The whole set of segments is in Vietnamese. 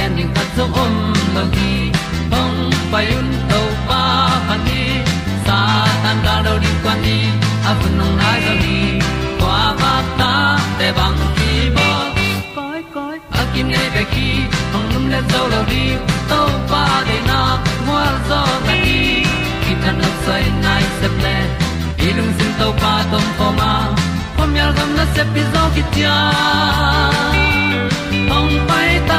pi zo gen ding zo om lo gi hong pai un to pa pa ni. Sa tan da do di kwan ni a bu nong nai zo ni kwa ba ta te bang ki bo koi koi a kim nei be ki hong lum le zo lo di to pa de na mo zo ta ni ki tan nok sai nai se ple ilung sin to pa tom ko ma. Pom yal gam na se pi zo ki tia hong pai ta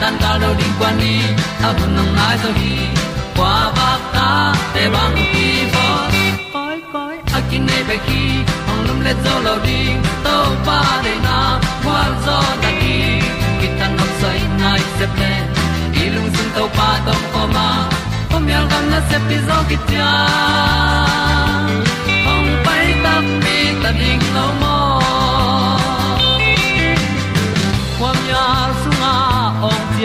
tan cao do đi qua đi, ta bu nang mai zo khi qua ba ta te bang ki bo koi koi a kin nei be ki ong lum le zo lo di to pa de na kwa zo ta ki ki tan nok sai nai se ple i lung sun to pa tom ko ma. Ko myal gam na se pi zo ki tia ong pai ta mi ta ding lo mo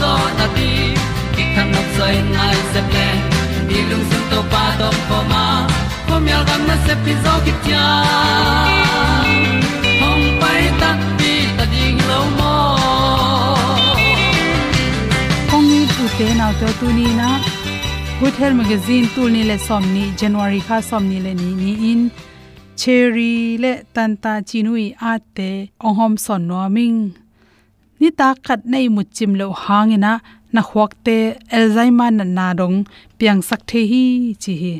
zo na ti ki kan nok sai nai se ple ni lung sun to pa to pa ma. Ko mi al gam na se pi zo ki tia hong pai ta ti ta ding lo mo kong ni tu te na to tu ni na. Good health magazine tu ni le som ni, january kha som ni le ni ni in. Cherry le tanta chinui ate onghom son no ming ni ta khat nei mu chim lo hangina na khwak te alzheimer na na dong piang sak the hi chi hi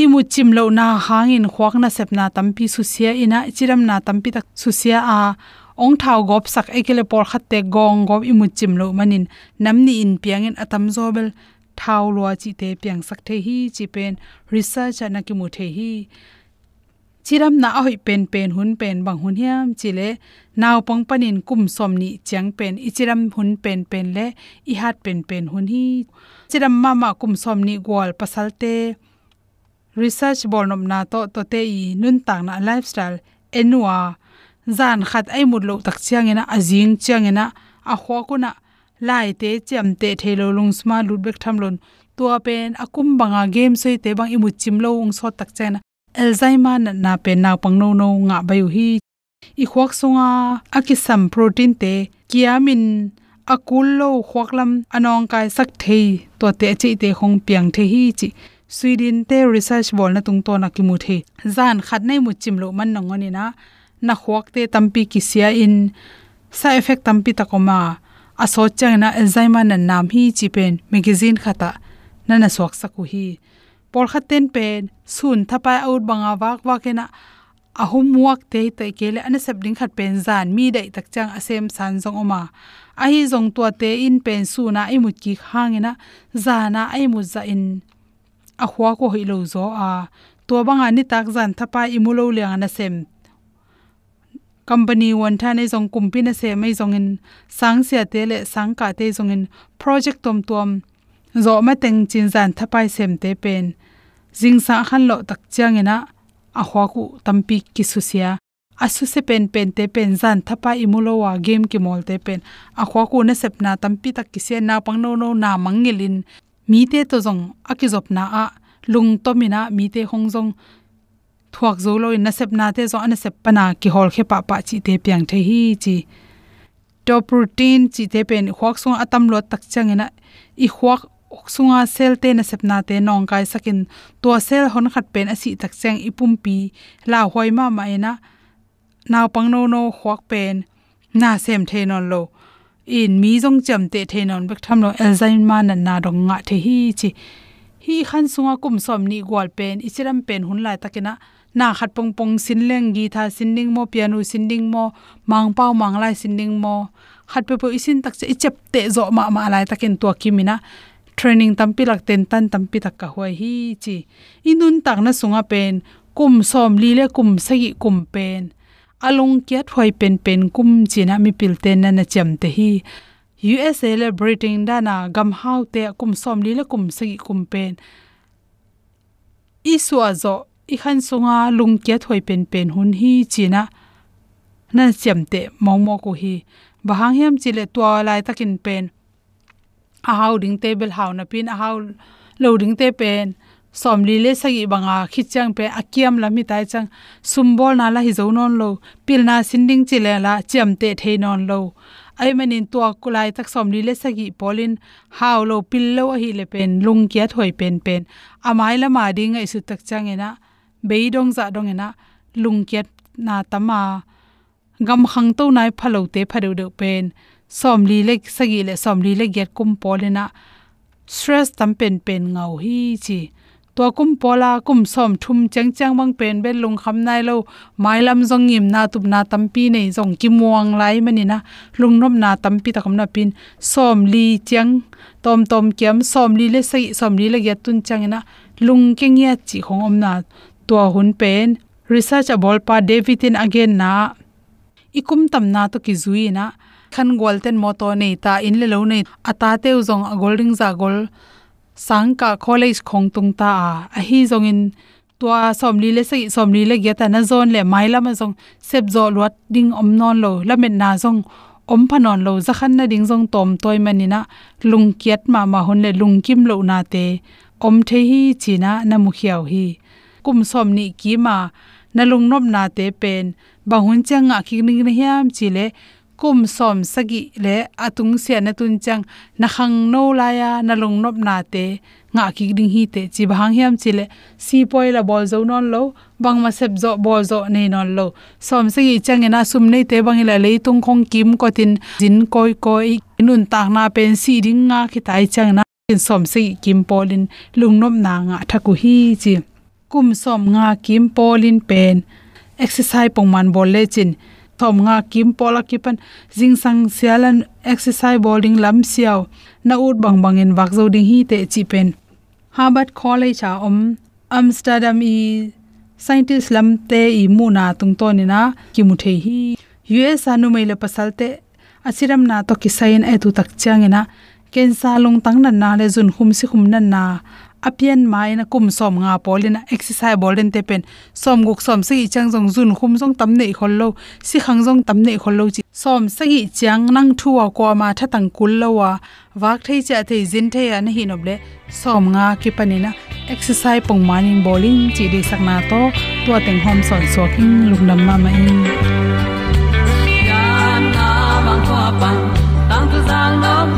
i mu chim lo na hangin khwak na sep na tampi su sia ina, chiram na tampi tak su sia a ong thau gop sak ekele por khatte gong gop i mu chim lo manin. Namni in piangin atam zobel thau lua chi te piang sak the hi chi pen research na ki mu the hi chiram na hoi pen pen hun pen bang hun hiam, chile naw pang panin kum som ni chang pen, ichiram hun pen pen le i hat pen pen hun hi. Chiram mama kum som ni gwal pasalte research bornom na to to te i nun tang na lifestyle enwa zan khat ai mut lo tak chiang ina azing chiang ina a khwa kuna lai te cham te, thelo lung sma lut bek tham lon tua pen akum banga game soi te bang imu chim lo ung so tak chen alzheimer na na pe na pang no no nga bayu hi. I khwak songa akisam protein te kiamin akul lo khwaklam anong kai sak thei to te chi te khong piang the hi chi. Sweden te research bol na tung to na ki mu the. Zan khat nei mu chim lo man nong ani na. Na khwak te tampi ki sia in. Sa effect tampi takoma aso chang na alzheimer na nam hi chi pen magazine khata. Na na swak saku hi por khaten pen sun thapa out banga wak wakena ahum muak te te kele an sep ding khat pen zan. Mi dai tak chang asem san zong oma. A hi zong tua te in pen su na i mu ki khangena zana ai mu za in a khwa ko hi lo zo a. To banga ni tak zan thapa i mu lo le ana sem. Company wan tha nei zong kumpi na se mai zong in sang sia te le sang ka te zong in project tom tom zo ma teng chin zan thapai sem te pen. Jing sa khan lo tak chang ina a hwa ku tampi ki su sia. A su se pen pen te pen zan thapa imulo wa game ki mol te pen. A hwa ku na sep na tampi tak ki se na pang no no na mangilin mi te to zong, a ki zop na a. Lung to mi na mi te hong zong. Thuak zo lo na sep na te zo an sep pana ki hol khe pa pa chi te piang the hi chi. To protein chi te pen hwak song atam lo tak chang ina i hwak sunga sel te na sepna te nong kai sakin. To sel hon khat pen asi tak cheng ipum pi. La hoi ma ma ina naw pang no no khwak pen. Na sem the non lo. In mi jong cham te the non. Bek tham lo alzheimer na na dong nga the hi chi. Hi khan sunga kum som ni gwal pen. Ichiram pen hun lai takina na khat pong pong sin leng gi tha, sin ding mo, piano sin ding mo, mang pau mang lai sin ding mo. Khat pe po isin tak che ichep te zo ma ma lai takin to kimina training tampi lak ten tan tampi tak ka huai hi chi. Inun tak na sunga pen, kum som li le kum sagi kum pen. Alung kya thoi pen pen kum china mi pil ten na na cham te hi. USA le Britain da na gam hau te kum som li le kum sagi kum pen. Iswa zo, i khan sunga lung kya thoi pen pen hun hi china na cham te mong mo ko hi. Bahang hiam chile twa lai takin pen a hau ding table hau na pin a hau loading te pen. Som li le sagi banga khichang pe, akiam la mi tai chang. Sumbol na la hi zo non lo. Pil na sinding chile la cham te the non lo. Ai manin to kulai tak som li le sagi polin. Hau lo pil lo hi le pen, lung kya thoi pen pen. Amai la ma ding ai su tak chang ena. Beidong za dong ena. Lung kya na tama. Gam khang to nai phalo te phado de pen somli le sagi le somli le get kum polena. Stress tam pen pen ngau hi chi. To kum pola kum som thum chang chang bang pen bel lung kham nai lo. Mai lam zong ngim na tup na tampi nei zong ki muang lai mani na. Lung nom na tampi takam na pin. Som li chang tom tom kiam som li le sai som li le get tun chang na. Lung keng ya chi khong om na. To hun pen. Research abol pa david in again na. Ikum tam na to ki zui na khan golten moto nei ta in le lo nei. Ata te zong a golding za gol sangka college khong tung ta a. Hi zong in tua somli le sai somli le geta na zon le maila ma zong. Sep zo lot ding om non lo lamet na zong. Om phanon lo, za khan na ding zong tom toy manina lung kiat ma ma hun le lung kim lo na te. Om the hi china na mu khiaw hi. Kum som ni ki ma, na lung nom na te pen. Bahun changa ki ning na hiam chile kum som sagi le atung sia na tun chang na khang no la ya, na long nop na te, nga ki ding hi te chi bhang hiam chile si poi la bol zo non lo, bang ma sep zo bol zo nei non lo. Som sagi chang na sum nei te bang la le tung khong kim ko tin jin koi koi, nun tak na pen si ding nga ki tai chang na. In som sagi kim polin lung nop na nga thaku hi chi. Kum som nga kim polin pen. Exercise pongman bol le chin thom nga kim pola kipan, jing sang sialan, exercise bowling lam siaw na ut bang bang in wak zo ding hi te chi pen. Harvard college a om, amsterdam i, scientist lam te i mu na tung to ni na, ki mu the hi. Us anu mai le pasal te Asiram na to ki sain e tu tak chang ena ken long tang na na le jun khum si khum na na apian mai na kum som nga polina exercise bolen te pen. Som guk som se chang jong jun khum jong tam nei khol lo. Si khang jong tam nei khol lo chi. Som se gi chang nang thuwa ko ma tha tang kul lo wa. Wak thei cha thei jin thei an hi noble som nga ki panina exercise pong manin bowling chi de sakna to. Tua teng hom son so king lungnam ma ma in. Pan tang tu zang nom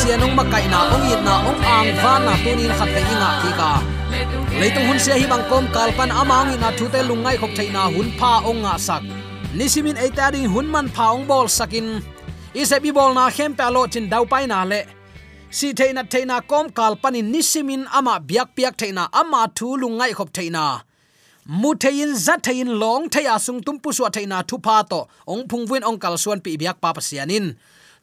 sian ong makai na, ong it na, ong ang van na tunin khat ve inga ki ka. Leitung hun sia hi bang kom, kalpan amang ina, thute lungai khop thaina hun pha ong nga sak. Nisimin eita ding hun man pha ong bol sakin. Isebi bol na, khem pa lo chin dau pai na le. Si theina theina kom kalpani nisimin ama biak piak theina ama thu lungai khop theina mu thein za thein long theya sung tum pu suwa theina thu pha to. Ong phungwin ong kal suan pi biak pa pasianin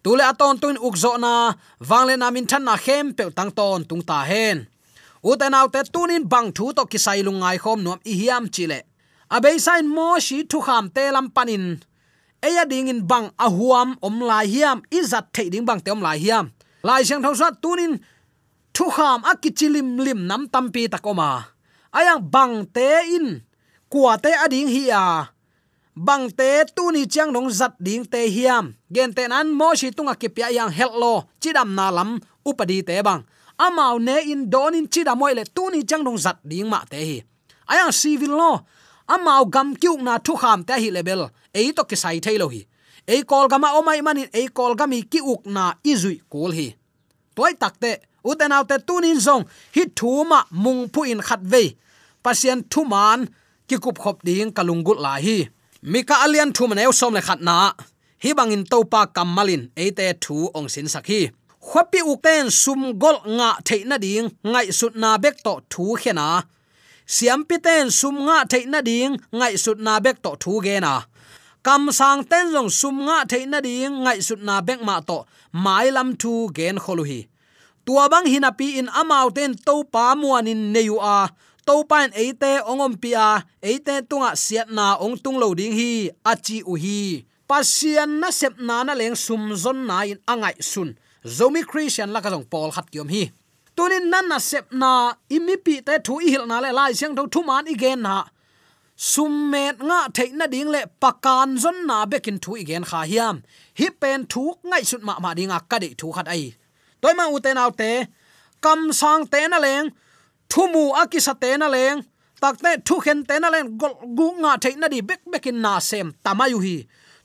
tule aton tuin ukzo na wangle na min than na khem pe tang ton tung ta hen. Uten autte tunin bang thu to kisai lungai khom nuam i hiam chile abei sain mo shi thu kham te lam panin. Eya ding in bang ahuam om lai hiam izat thei ding bang te om lai hiam. Lai siang thau sat tunin thu kham akichilim lim nam tampi takoma ayang bang te in kwa te ading hi a bang te tu ni chang nong zat ding te hiam. Gen te nan mo shi tunga ki pya yang hello chidam na lam upadi te bang. Amau ne in donin chidam moi le tu ni chang nong zat ding ma te hi. Ayang civil lo. Amau gam kyuk na thu kham te hi level ei to ki sai thailo hi. Ei kol gama omai manin, ei kol gami ki uk na izui kul hi. Toy takte utenaw te tunin zong, hi thuma mung pu in khat ve pasien thuman ki kup khop ding kalungut la hi mika alian thum ne som le khat na. Hi bangin topa kamalin ate thu ong sin sakhi khopi ukten sum gol nga theina ding, ngai sut na bek to thu khena siam piten sum nga theina ding, ngai sut na bek to thu ge na. Kam sang ten jong sum nga theina ding, ngai sut na bek ma to mai lam thu gen kholu hi. Tua bang hinapi in amau ten to pa muanin neyu a to pan eite ongom pia eite tunga siat na ong tung lo ding hi, achi u hi pasian na sep na na leng sum zon na in angai sun. Zomi christian la ka jong paul khat kiom hi. Tunin nan na sep na, imi pi te thu i hil na le lai siang tho thu man i gen na. Sum summet nga thei na ding le pakan zon na bekin thu i gen kha hiam. Hi pen thu ngai sut ma ma ding a ka de thu khat ai. Toy ma u te nau te, kam sang te na leng thu mu akisa na leng. Takte thu khen te na leng, gol gu nga theina di bek bekin na sem. Tamayu hi.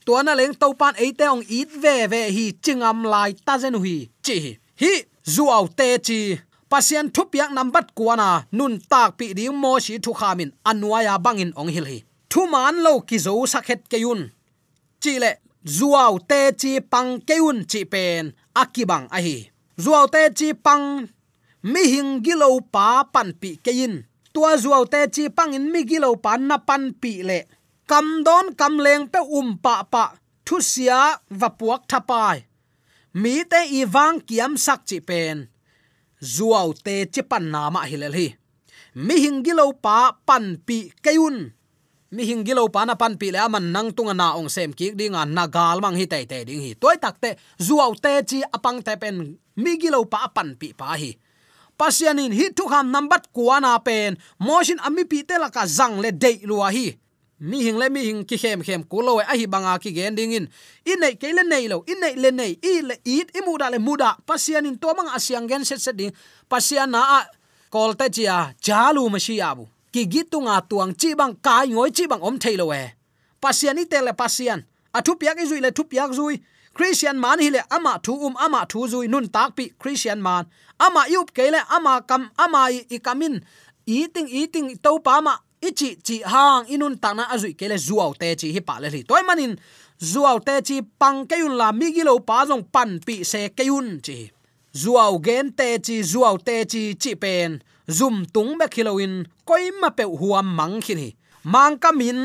To na leng to pan e te ong it ve ve hi chingam lai ta zen hi. Chi hi. Zuaw te chi. Pasian thupiak nambat kuana nun tak pi ding mo si thu khamin anuaya bangin ong hil hi. Thu man lo ki zo sakhet keun chi le zuaw te chi pang keun chi pen. Akibang a hi. Zuaw te chi pang mi hing gilo pa pan pi kein tua zuaw te chi pangin mi gilo pa na pan pi le. Kam don kam leng pe um pa pa. Thu sia va puak thapai mi te i wang kiam sak chi pen. Zuaw te chi pan na ma hilel hi mi hingilo pa pan pi keun mi hingilo pa na pan pi le aman nang tunga na ong sem ki ding an na gal mang hi tai te ding hi. Toy tak te, zuaw te chi apang te pen mi gilo pa pan pi pa hi pasianin hi thu kham nambat kuana pen. Motion ami pi te la ka zang le dei lua hi. Mi hing le, mi hing ki khem khem ku lo e, a hi banga ki gen ding in. In nei ke le nei lo in nei le nei, i le it i mu da le mu da. Pasian in to mang asyang gen set set ding. Pasian na a kol te chia jalu ma shi abu ki gitunga tuang chi bang kai ngoi chi bang om thailo we pasian i te le pasian. A thu piak i zui le, thu piak zui christian man hi le ama thu um ama thu zui nun tak pi christian man. Ama yup ke le ama kam, ama i kamin. Eating eating to pa ma ichi chi hang inun tana azui kele zuaw te chi hi pa le hi toy manin zuaw te chi pang keun la mi gi lo pa jong pan pi se keun chi. Zuaw gen te chi zuaw te chi chi pen. Zum tung be khiloin koi ma pe huam mang khin hi mang kamin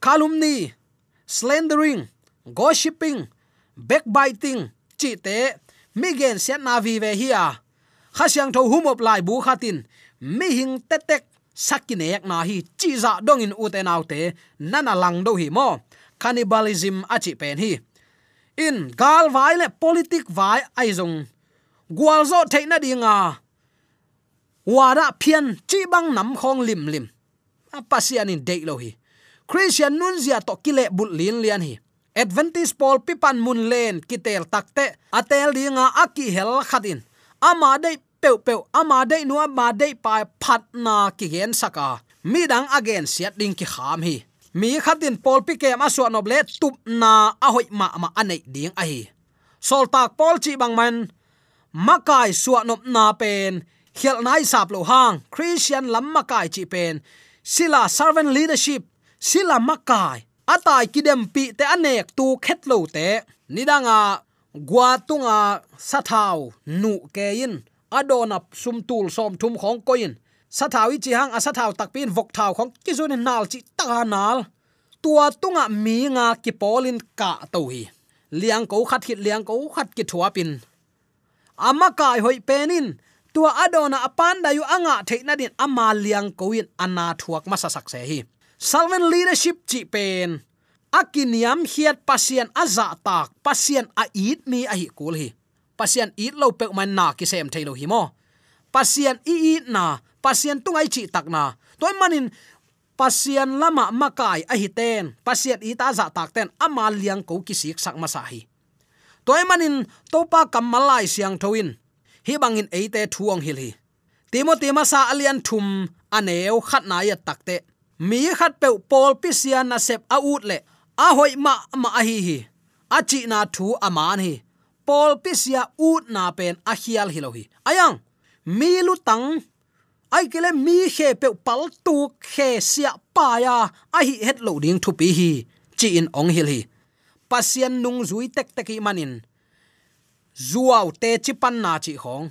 calumny slandering, gossiping backbiting. Chi te mi gen sian na vi ve hi à. a khasyang tho humop lai bu khatin mi hing tetek sakinek na hi. Chi za dong dạ in uten autte nana lang do hi mo cannibalism achi pen hi. In gal vai le politic vai ai zong gwal zo theina dinga wara phian chi bang nam khong lim lim. Pasian in dei lo hi. Christian nun zia to kile bul lin lian hi advantage pol pipan mun len, kitel takte, atel dinga aki hel khatin ama dei peu peu, ama dei nuwa ma dei pa phat na ki gen saka. Mi dang again siat ding ki kham hi. Mi khatin pol pi kem asu nob tup na a hoi ma ma anei ding a hi. Sol tak pol chi bang man makai suwa nop na pen khial nai sap lo hang, christian lam makai chi pen, sila servant leadership, sila makai atai kidem pi te anek tu khetlo te. Nidanga gwa tunga sathau nu kein adona sum tul som thum khong koin sathawi chi hang asathau takpin vok thau khong kizun nal chi ta nal. Tua tunga mi nga ki polin ka to hi. Liang ko khat hit liang ko khat ki thua pin. Ama kai hoi penin tua adona apan da yu anga theina din ama liang ko in ana thuak masa sak se hi salven leadership chi pen. Akiniam hiat pasien aza tak, pasien a it mi a hi kul hi. Pasien it lo pe man na ki sem thailo hi mo. Pasien i i na, pasien tungai chi tak na. Toy manin, pasien lama makai a hi ten. Pasien i ta za tak ten ama liang ko ki sik sak ma sa hi. Toy manin, topa kamalai siang thoin. Hi bangin eite thuang hil hi. Timo ma sa alian thum aneu khat na ya takte mi khat pe pol pisian na sep a ut le. A hoi ma ma a hi hi. A chi na thu aman hi. Pol pisia ut na pen a hial hi lo hi. Ayang, mi lu tang. Ai kele mi khe pe pal tu khe sia pa ya. A hi het lo ding thu pi hi. Chi in ong hil hi. Pasian nung zui tek tek hi manin. Zuaw te chi pan na chi khong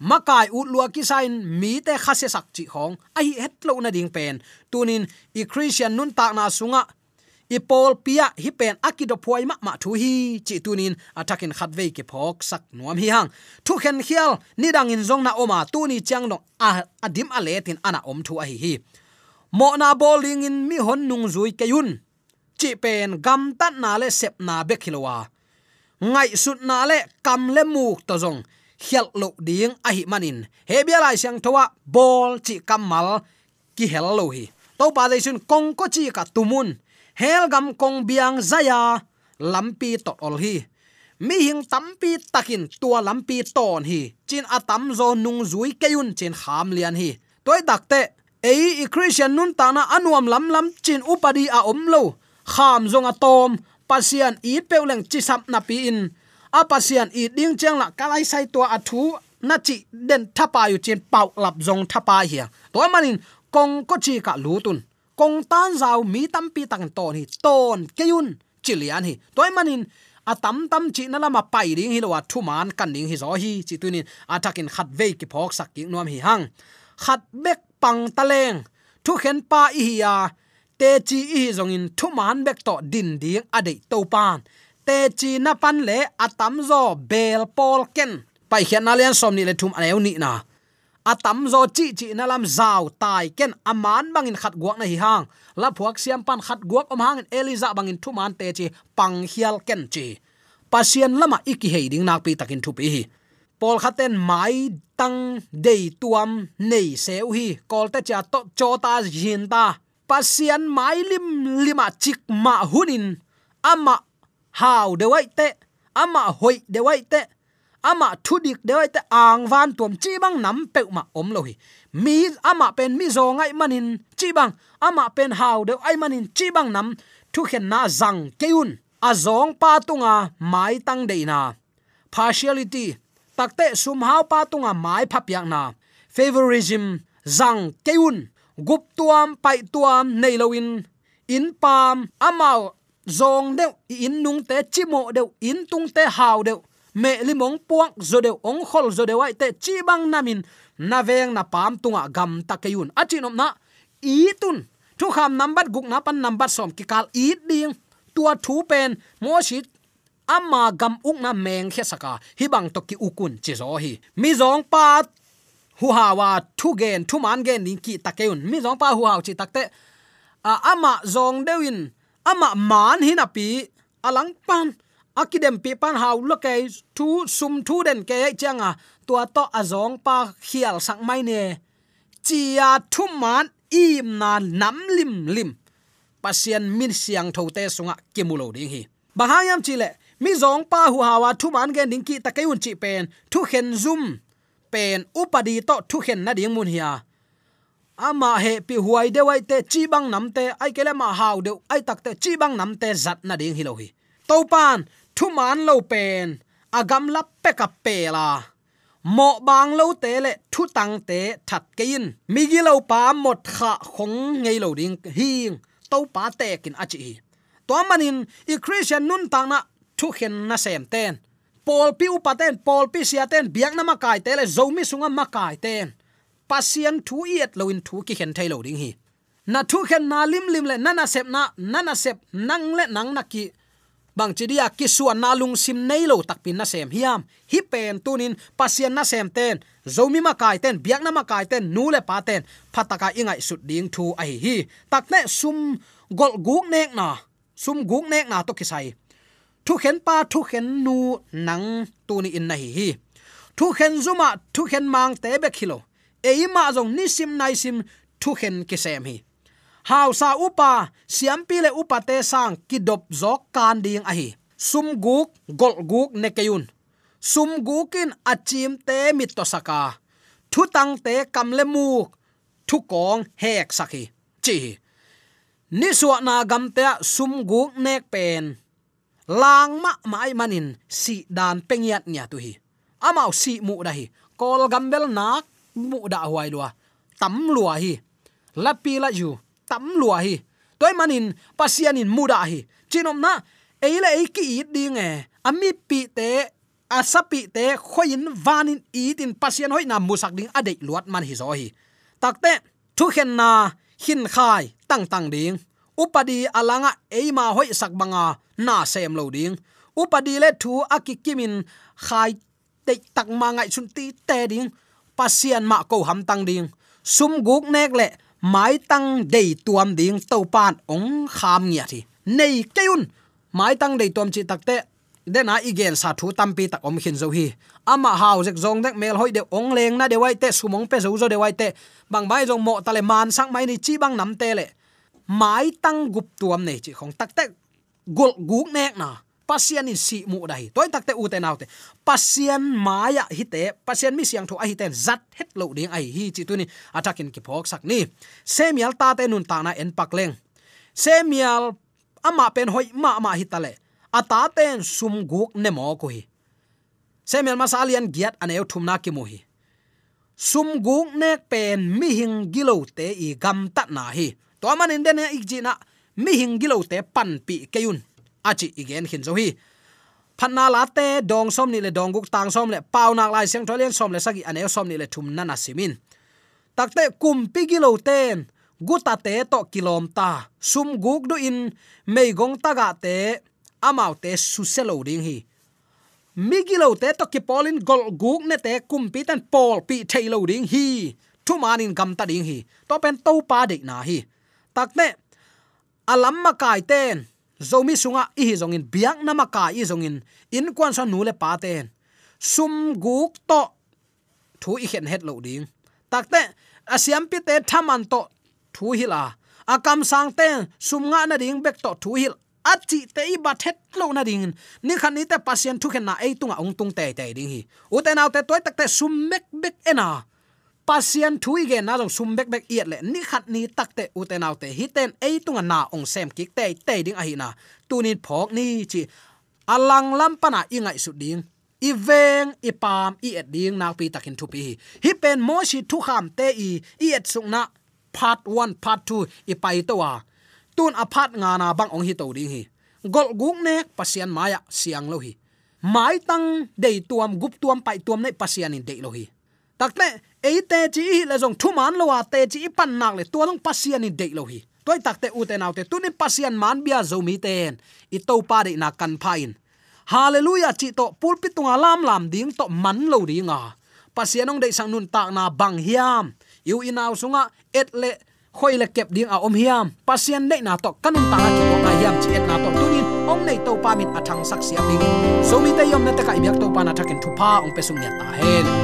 makai ut lua ki sain mi te khase sak chi khong ai het lo na ding pen tunin i christian nun ta na sunga i Paul pol pia hi pen akido phoi ma ma thu hi chi tunin atakin khatve ke phok sak nuam hi hang. Thu khen khial ni dang in zong na oma tu ni chang no a adim a tin ana om thu a hi hi mo na bowling in mi hon nung zui kayun chi pen gam tat na le sep na be khilowa ngai sut na le kam le muk to zong hial lo ding, a hi manin. He bia lai sang thowa, bol chi kamal, ki hel lo hi. To pa dei sun kong ko chi ka tumun. Hel gam kong biang zaya, lampi to ol hi. Mi hing tampi takin tua lampi ton hi. Chin atam zo nung zui keun chin kham lian hi. Toy dakte ei i christian nun ta na anuam lam lam chin upadi a om lo. Kham zonga tom, pasian i peuleng chi sap na pi in apasian i ding chang la kalai sai to athu na chi den thapa yu chen pau lap zong thapa hi to manin, kong ko chi ka lutun kong tan zau mi tam pi tang ton hi ton keyun chilian hi. Toy manin, a tam tam chi na lama pai ring hi lo thu man kan ding hi zo hi, chi tunin atakin khat ve ki phok sak ki nom hi hang. Khat bek pang taleng thu khen pa i hi ya te chi i zong in, thu man bek to din ding ade to pan te chi na pan le atam zo bel pol ken. Pai khian na lian som ni le thum aneu ni na. Atam zo chi chi na lam zau tai ken. Aman bangin khat guak na hi hang. La phuak siam pan khat guak om hang. Eliza bangin thu man te chi pang hial ken chi. Pasien lama iki hei ding nak pi takin thu pi hi. Pol khaten mai tang dei tuam nei seu hi. Kol te cha to cho ta jin ta. Pasian mai lim lima chik ma hunin. Ama haw de wai te ama hoi de wai te ama thudik de wai te ang van tuam chi bang nam pe ma om lo hi mi, ama pen mi zo ngai manin chi bang ama pen hào de ai manin chi bang nam thu khen na zang keun a zong pa tunga mai tang de na. Partiality takte sum hau pa tunga mai phap yak na. Favorism zang keun gup tuam pai tuam nei loin in. Pam amao zong deu, in nung te chimo deu, in tung te haw deu. Me limong puang zo deu, ong khol zo deu ai te chi bang namin na veng na pam tunga gam takayun achinom na, i tun. Thu kham number, guk na pan number som ki kal i ding. Tua thu pen, mo shi amma gam uk na meng khe saka. Hi bang to ki ukun chi zo hi. Mi zong pa hu hawa thu gen, thu man gen ning ki takeun mi zong pa hu ha chi takte a ama zong dewin ama man hin api alang pan. Akidem pi pan haw lokai ke, thu, sum thu den ke changa tua to azong pa khial sak mai ne. Chia thu man im na nam lim lim. Pasien min siang thote sunga kimulo ding hi. Bahayam chile mi zong pa hu hawa thu man gen ding ki takai un chi pen, thu khen zum. Pen upadi to thu khen na ding mun hiya ama he pi huai de wai te chi bang nam te, ai kele ma hau de ai tak te chi bang nam te zat na ding hi hi. To pan thu man lo pen, agam lap pe ka pe la. Mo bang lo te le thu tang te that ke in. Mi gi lo pa mot kha khong ngei lo ding hing. To pa te kin achi to manin i christian nun tang na thu khen na sem ten. Pol pi upaten pol pi sia ten, biak na ma kai te le, zomi sunga ma kai ten pasian thu iet loin thu ki khen thailo ding hi. Na thu khen na lim lim le nana sep na, nana sep nang le nang na ki. Bang chidia ki suan na lung sim nei lo tak pin na sem hiam. Hi pen tunin pasian na sem ten. Zomi ma kai ten, biak na ma kai ten, nu le pa ten. Phataka ingai sut ding thu ai hi tak ne sum gol guk nek na. Sum guk nek na to kisai thu khen pa, thu khen nu, nang tu ni in na hi hi. Thu khen zuma, thu khen mang te be khilo eima zong ni sim nai sim thu khen ki sem hi. Haw sa upa siam pile upa te sang kidop zok kan ding a hi. Sum guk gol guk ne kayun sum gukin achim te mit to saka thu tang te kam le mu thu kong hek saki, chi ni suwa na gam te sum guk nek pen. Lang ma mai manin si dan pengiat nya tu hi. Amao si mu dahi kol gambel nak mu da huai lua tam lua hi. Lapi la ju tam lua hi. Toy manin pasianin mu da hi. Chinom na eile e à ki it ding e ami pi te asapi à te khoin vanin itin pasian hoi na musak ding ade luat man hi zo hi. Takte thu khen na hin khai tang tang ding upadi à alanga eima hoi sakbanga na sem lo ding upadi le thu akikimin khai te tak ma ngai chun ti te ding pasian ma ko ham tang ding. Sum guk nek le, mai tang dei tuam ding to pan ong kham nya thi. Nei keun mai tang dei tuam chi takte dena igen sa thu tampi tak om khin zo hi. Ama hau jek zong dek mel hoi de ong leng na de wai te sumong pe zo zo de wai te. Bang bai zong mo tale man sang mai ni chi bang nam te le. Mai tang gup tuam nei chi khong. Tak te, gul guk nek na pasian in si mu dai. Toy takte u te naute pasian maya hite pasian mi siang tho a hiten zat het lo ding ai hi chi tu ni. Atakin ki phok sak ni. Semial ta te nun ta na en pak leng. Semial ama pen hoi, ma ma hitale ata ten sum guk ne mo ko hi. Semial masalian giat aneu thumna ki mu hi. Sum guk nek pen mi hing gilo te i gam ta na hi. To man in den ik ji na, mi hing gilo te pan pi keyun achi igen hin zo hi phanna la te dong som ni le dong guk tang som le pau nak lai siang tholen som le sagi ane som ni le thum na na simin. Takte kum pigilo ten guta te to kilom ta. Sum guk du in, mei gong taga te, amau te su selo ding hi. Migilo te to ki polin gol guk ne te kum pi tan pol pi thailo ding hi. Thu manin gam ta ding hi. To pen to pa dik na hi. Takte alam ma kai ten zomi sunga i hi zongin biak namaka i zongin in. Kwan sa nu le pa ten sum guk to. Thu i khen het lo ding. Takte asiam pi te thaman to. Thu hila akam sang ten sum nga na ding bek to thu hil achi te i ba thet lo na ding. Ni khan ni te pasien thu khen na ei tunga ong tung te te ding hi. U te naw te toy tak te sum mek bek ena pasian thui ge na jong sum bek bek iet le, ni khat ni tak te u te naw te. Hi ten ei tunga na ong sem kik te te ding a hi na. Tunin phok ni chi alang lam pana ingai su ding. I veng, i pam, i et ding nak pi takin thu pi. Hi pen mo shi thu kham te i i et sung na part 1 part 2 i pai to wa tun aphat nga na bang ong hi to ding hi. Gol guk ne pasian maya siang lo hi. Mai tang dei tuam, gup tuam, pai tuam nei pasian in dei lo hi. Takle ei te chi le jong thu man lo wa à, te chi pan nak le tuang pasian in dei lo hi. Toy takte u te naute tunin pasian man bia zo mi ten i to pa de na kan phain hallelujah chi to pulpit tunga à lam lam ding to man lo à. Pasian pasianong dei sang nun tak na bang hiam. Yu inaw sunga et le khoi le kep ding a om hiam. Pasien nei na to kanun ta ki ko ngai hiam chi et na to tunin ong nei to pa min athang sak sia ding so mi te yom na ta kai byak to pa na thakin thu pa ong pesung nya ta hen